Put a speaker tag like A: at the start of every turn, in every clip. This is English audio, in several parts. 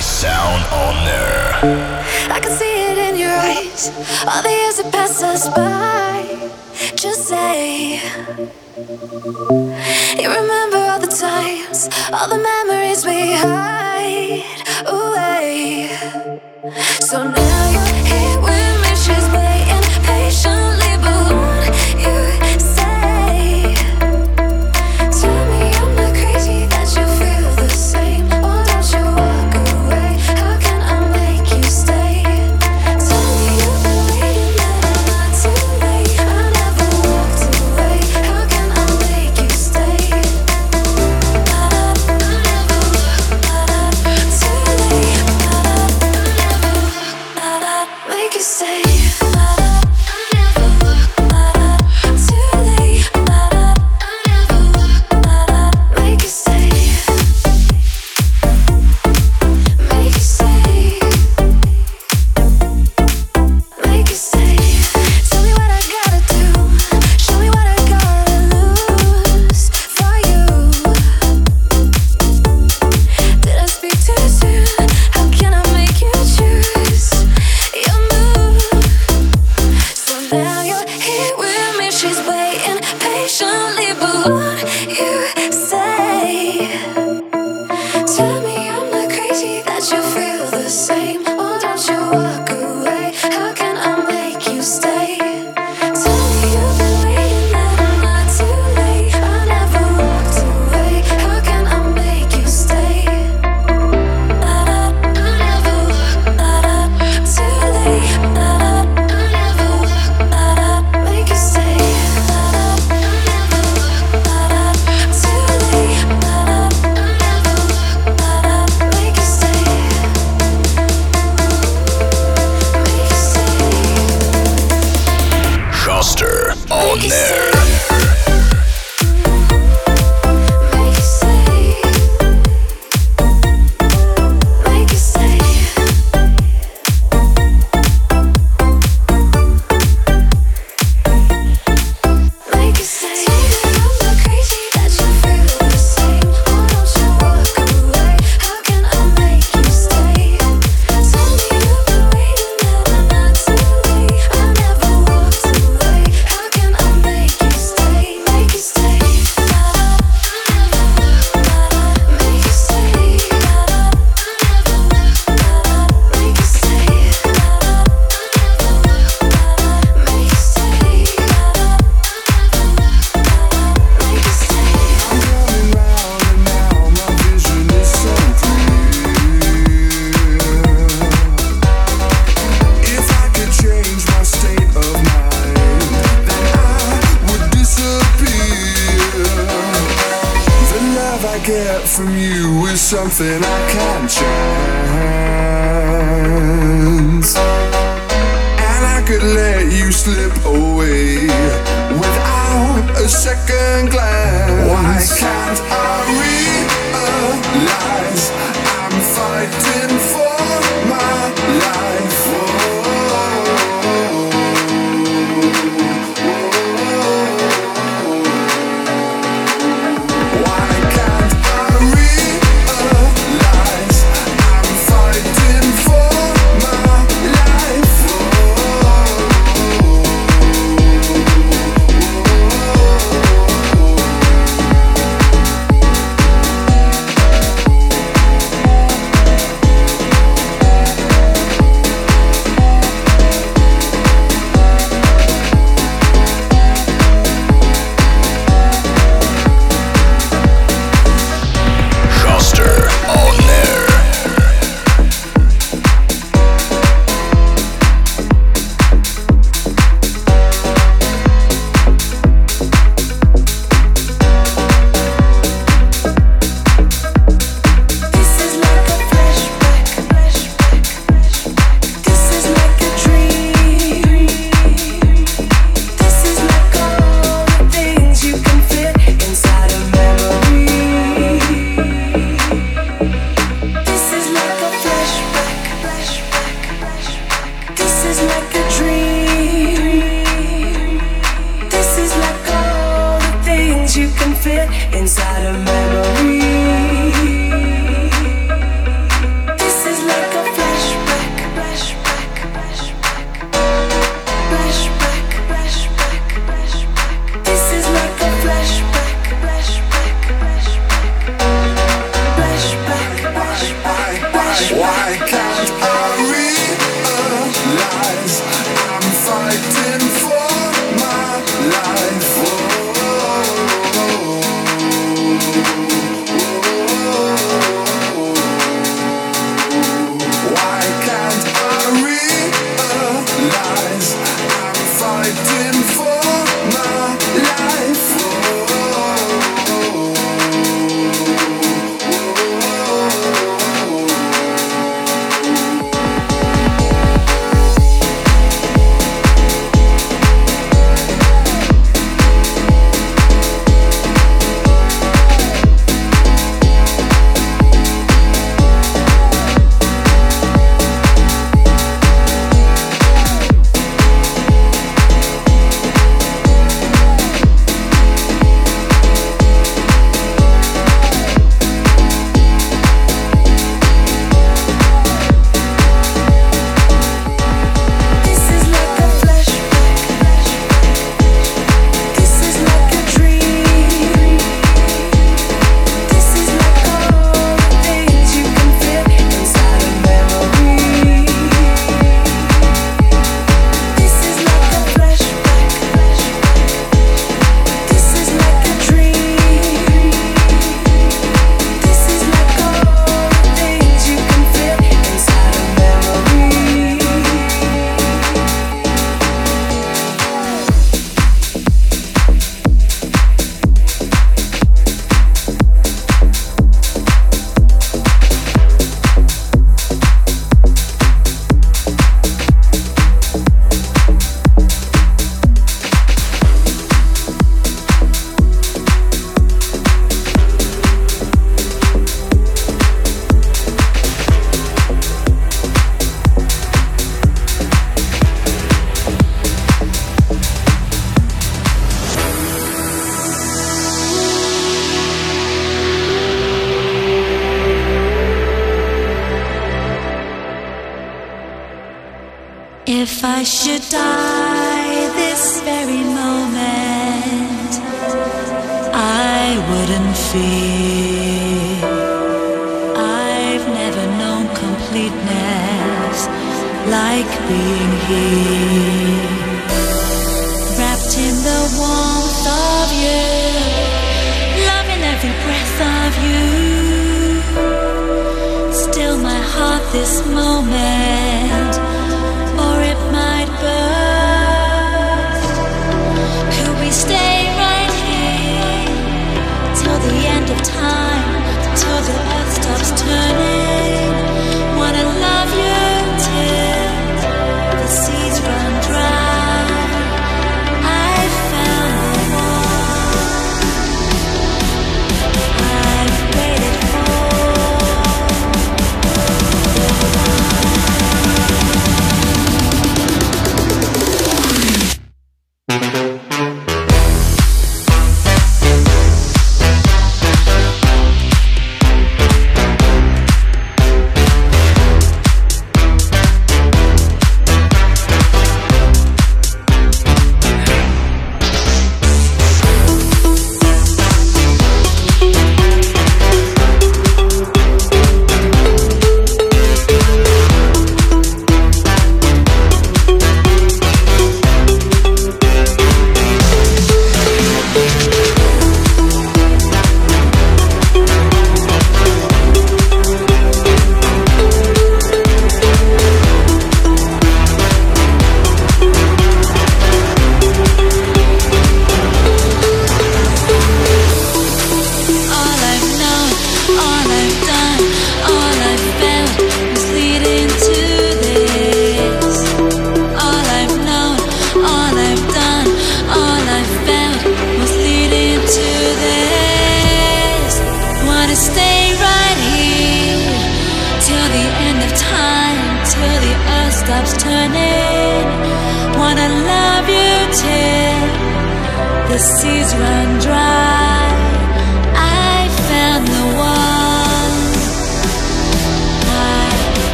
A: Sound On
B: I can see it in your eyes. All the years that pass us by. Just say you remember all the times, all the memories we hide away. So now you're here with me. She's waiting patiently, but.
C: should die this very moment, I wouldn't fear. I've never known completeness like being here.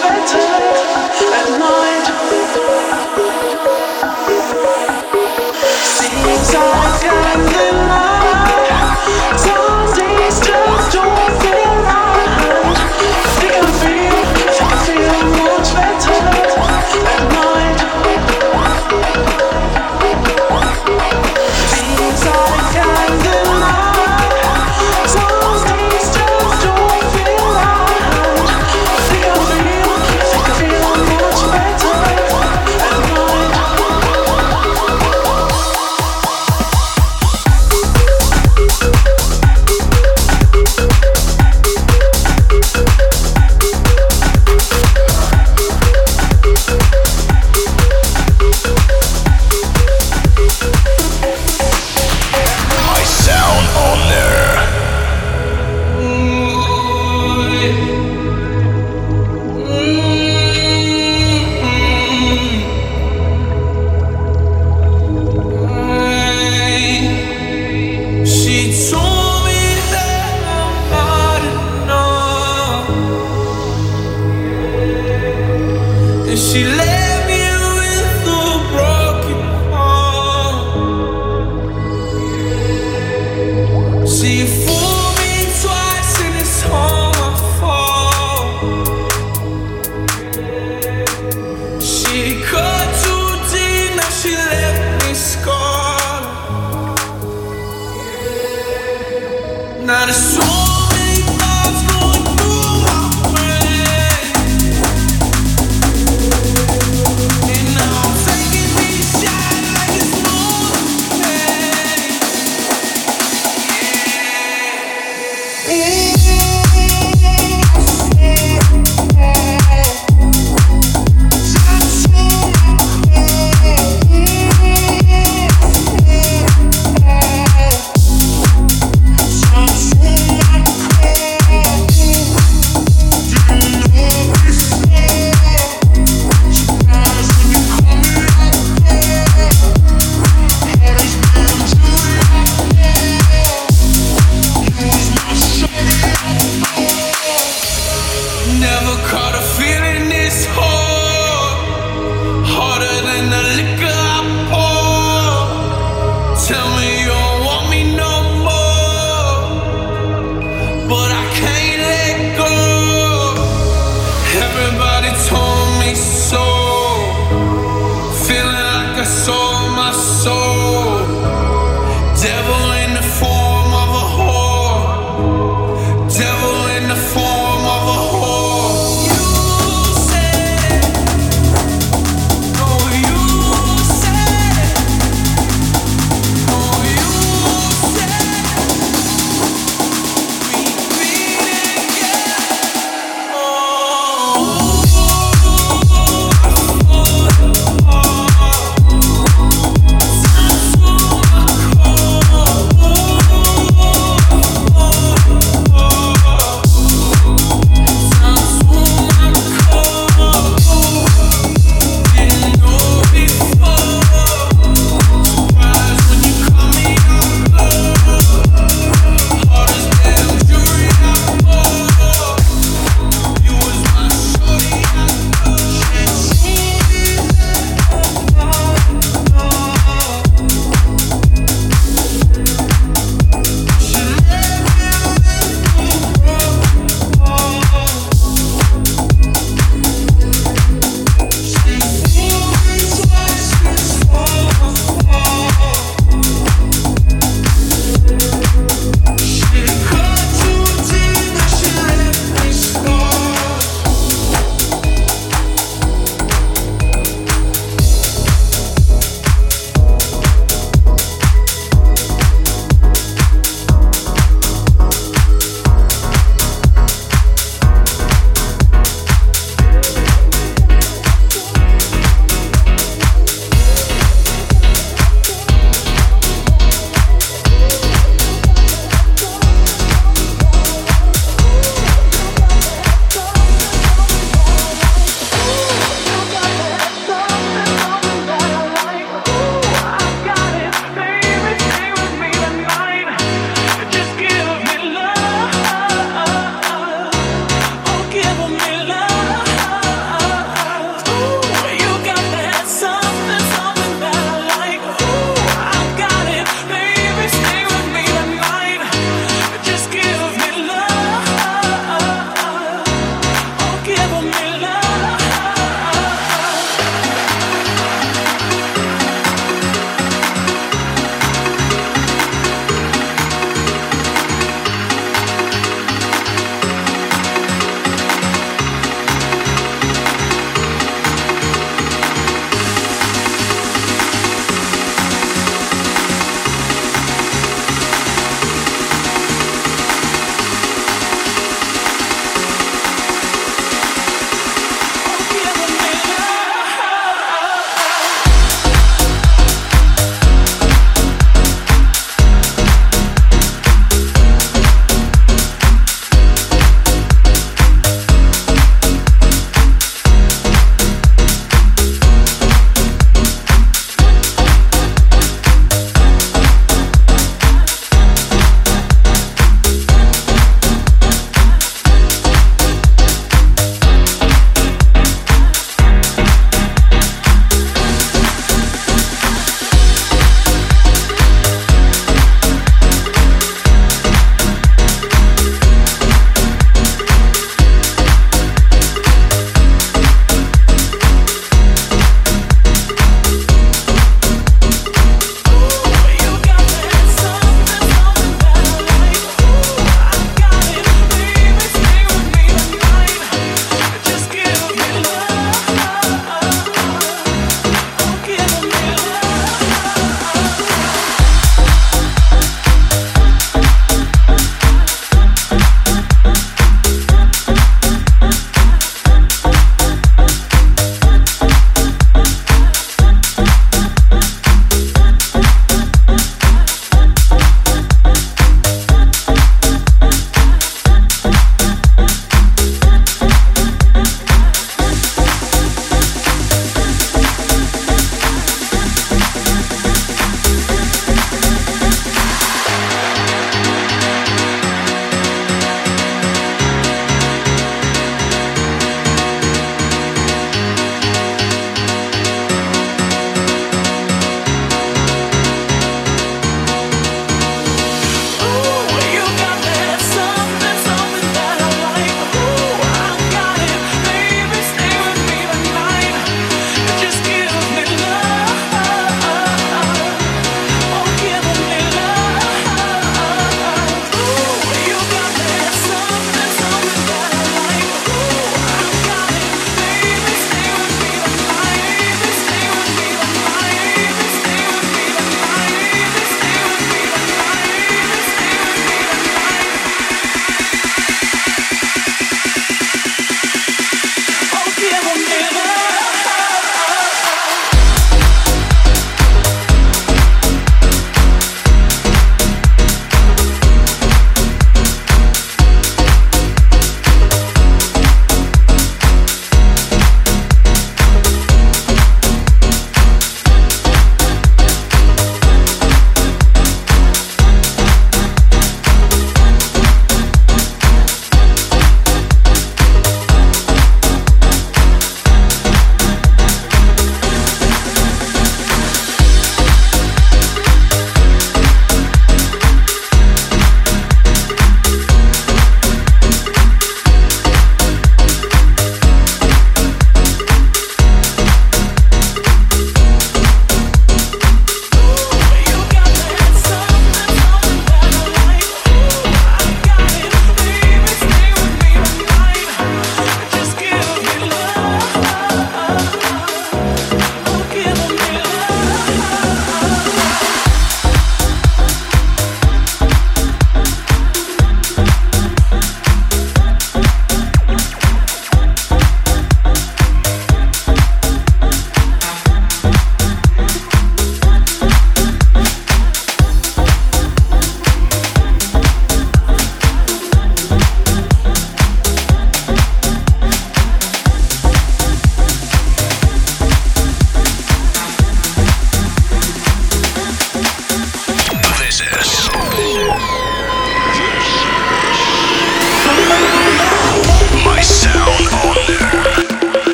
C: better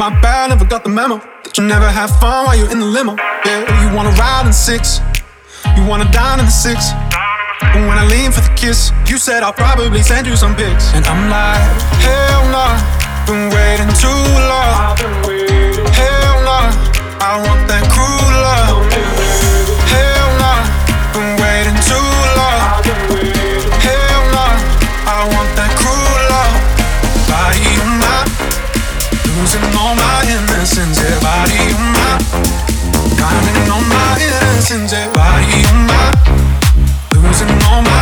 C: My
D: bad, never got the memo. That you never have fun while you're in the limo. Yeah, you wanna ride in six. You wanna dine in the six. And when I lean for the kiss, you said I'll probably send you some pics. And I'm like, hell nah, been waiting too long. Hell nah, I want that cruise. Texans, everybody on my losing all my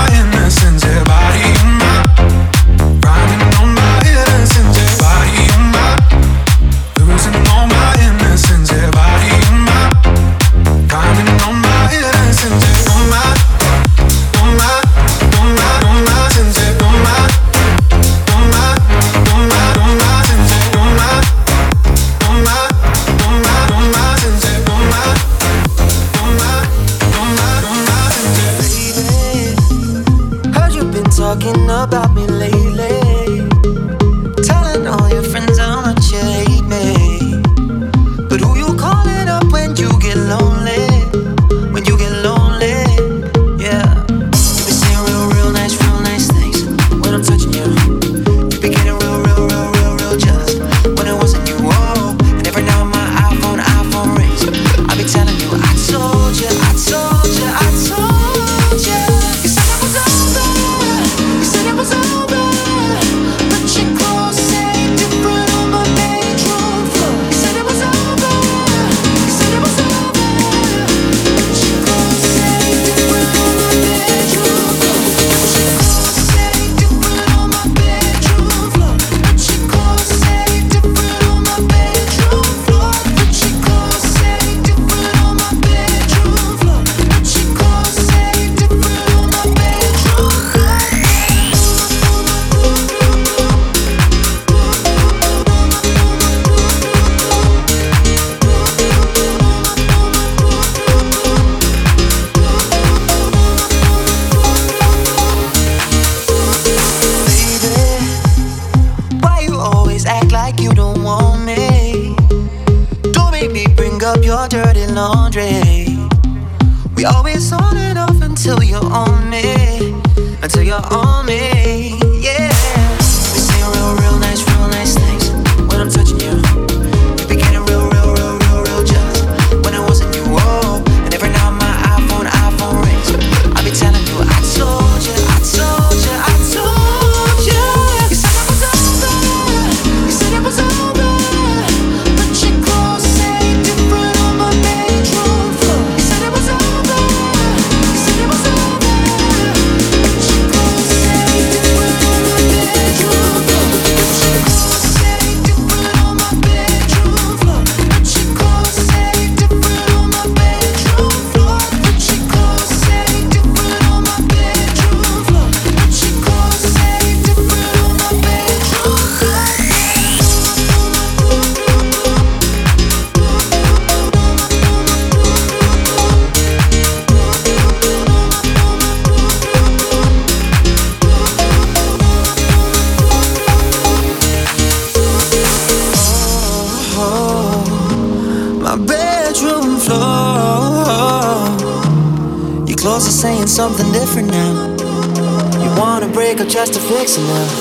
B: to fix it now.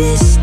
E: In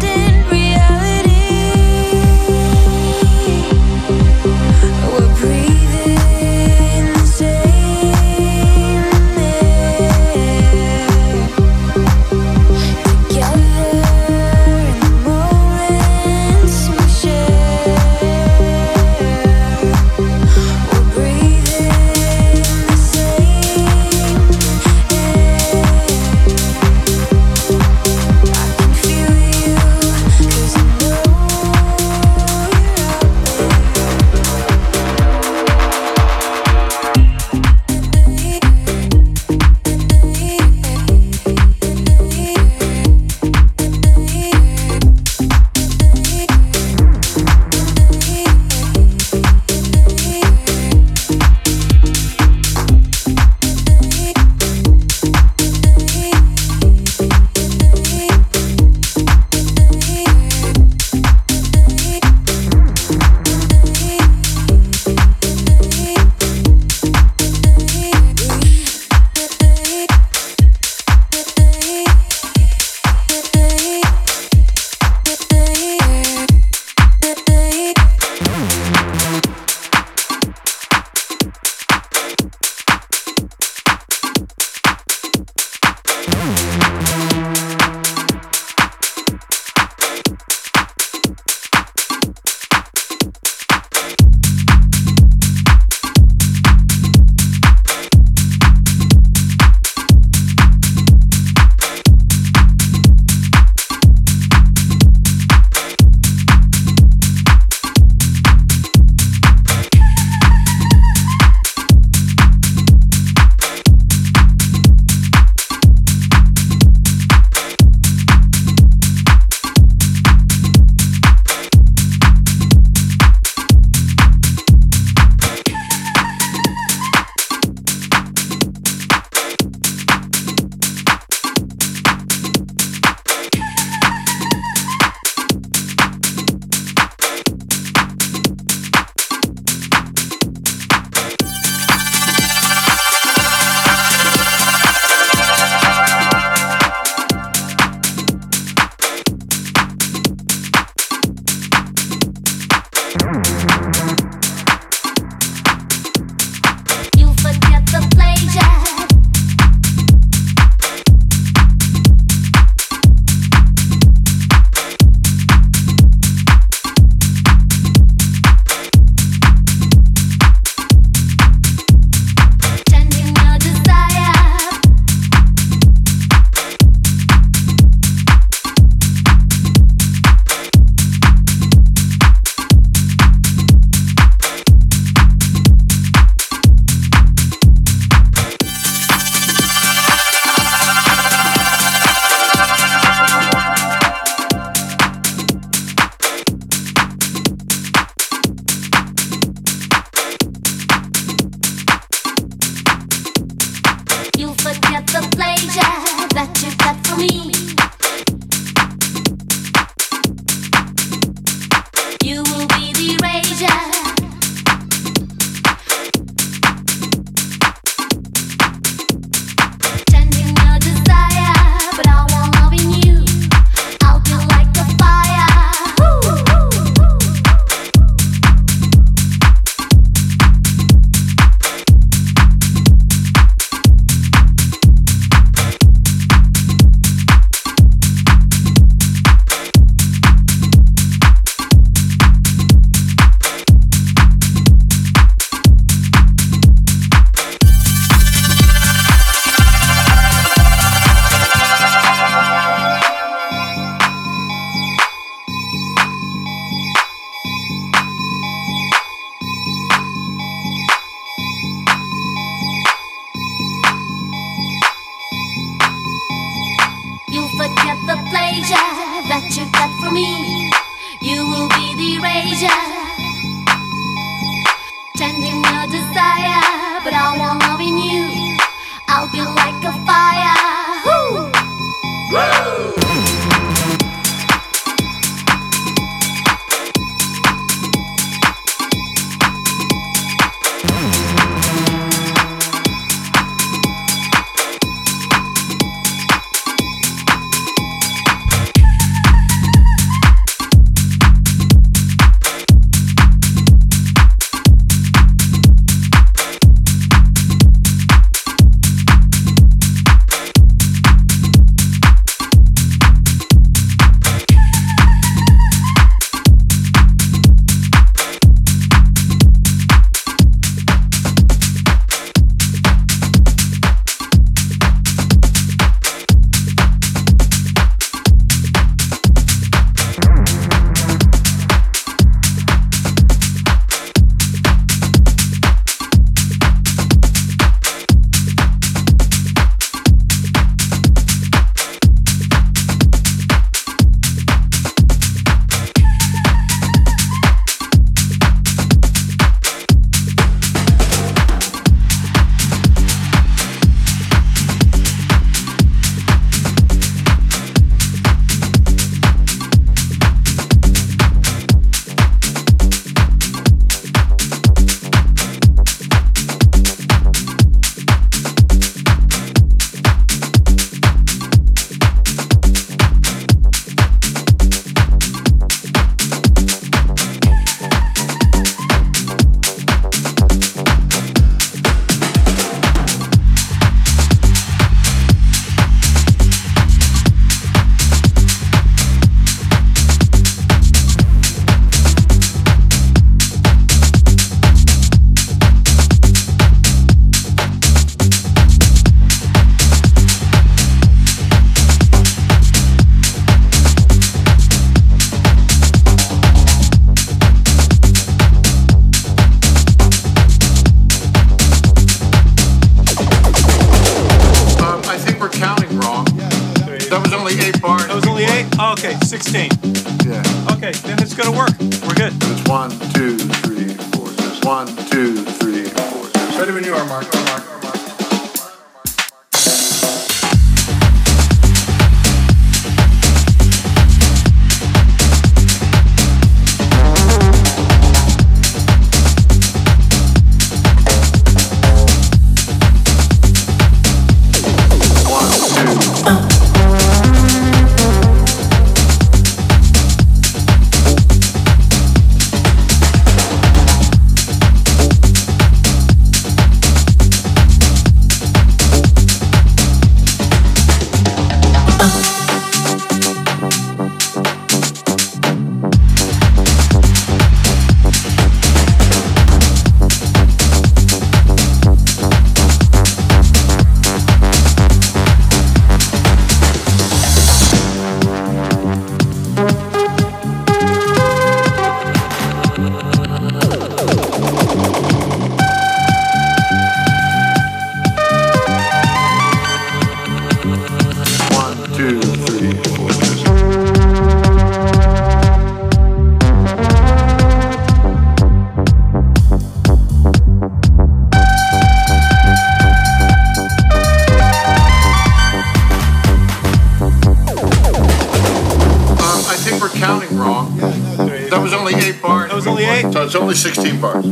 F: 16 bars.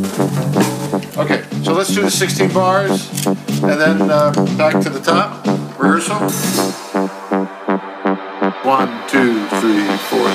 F: Okay, so let's do the 16 bars and then uh, back to the top, rehearsal. One, two, three, four.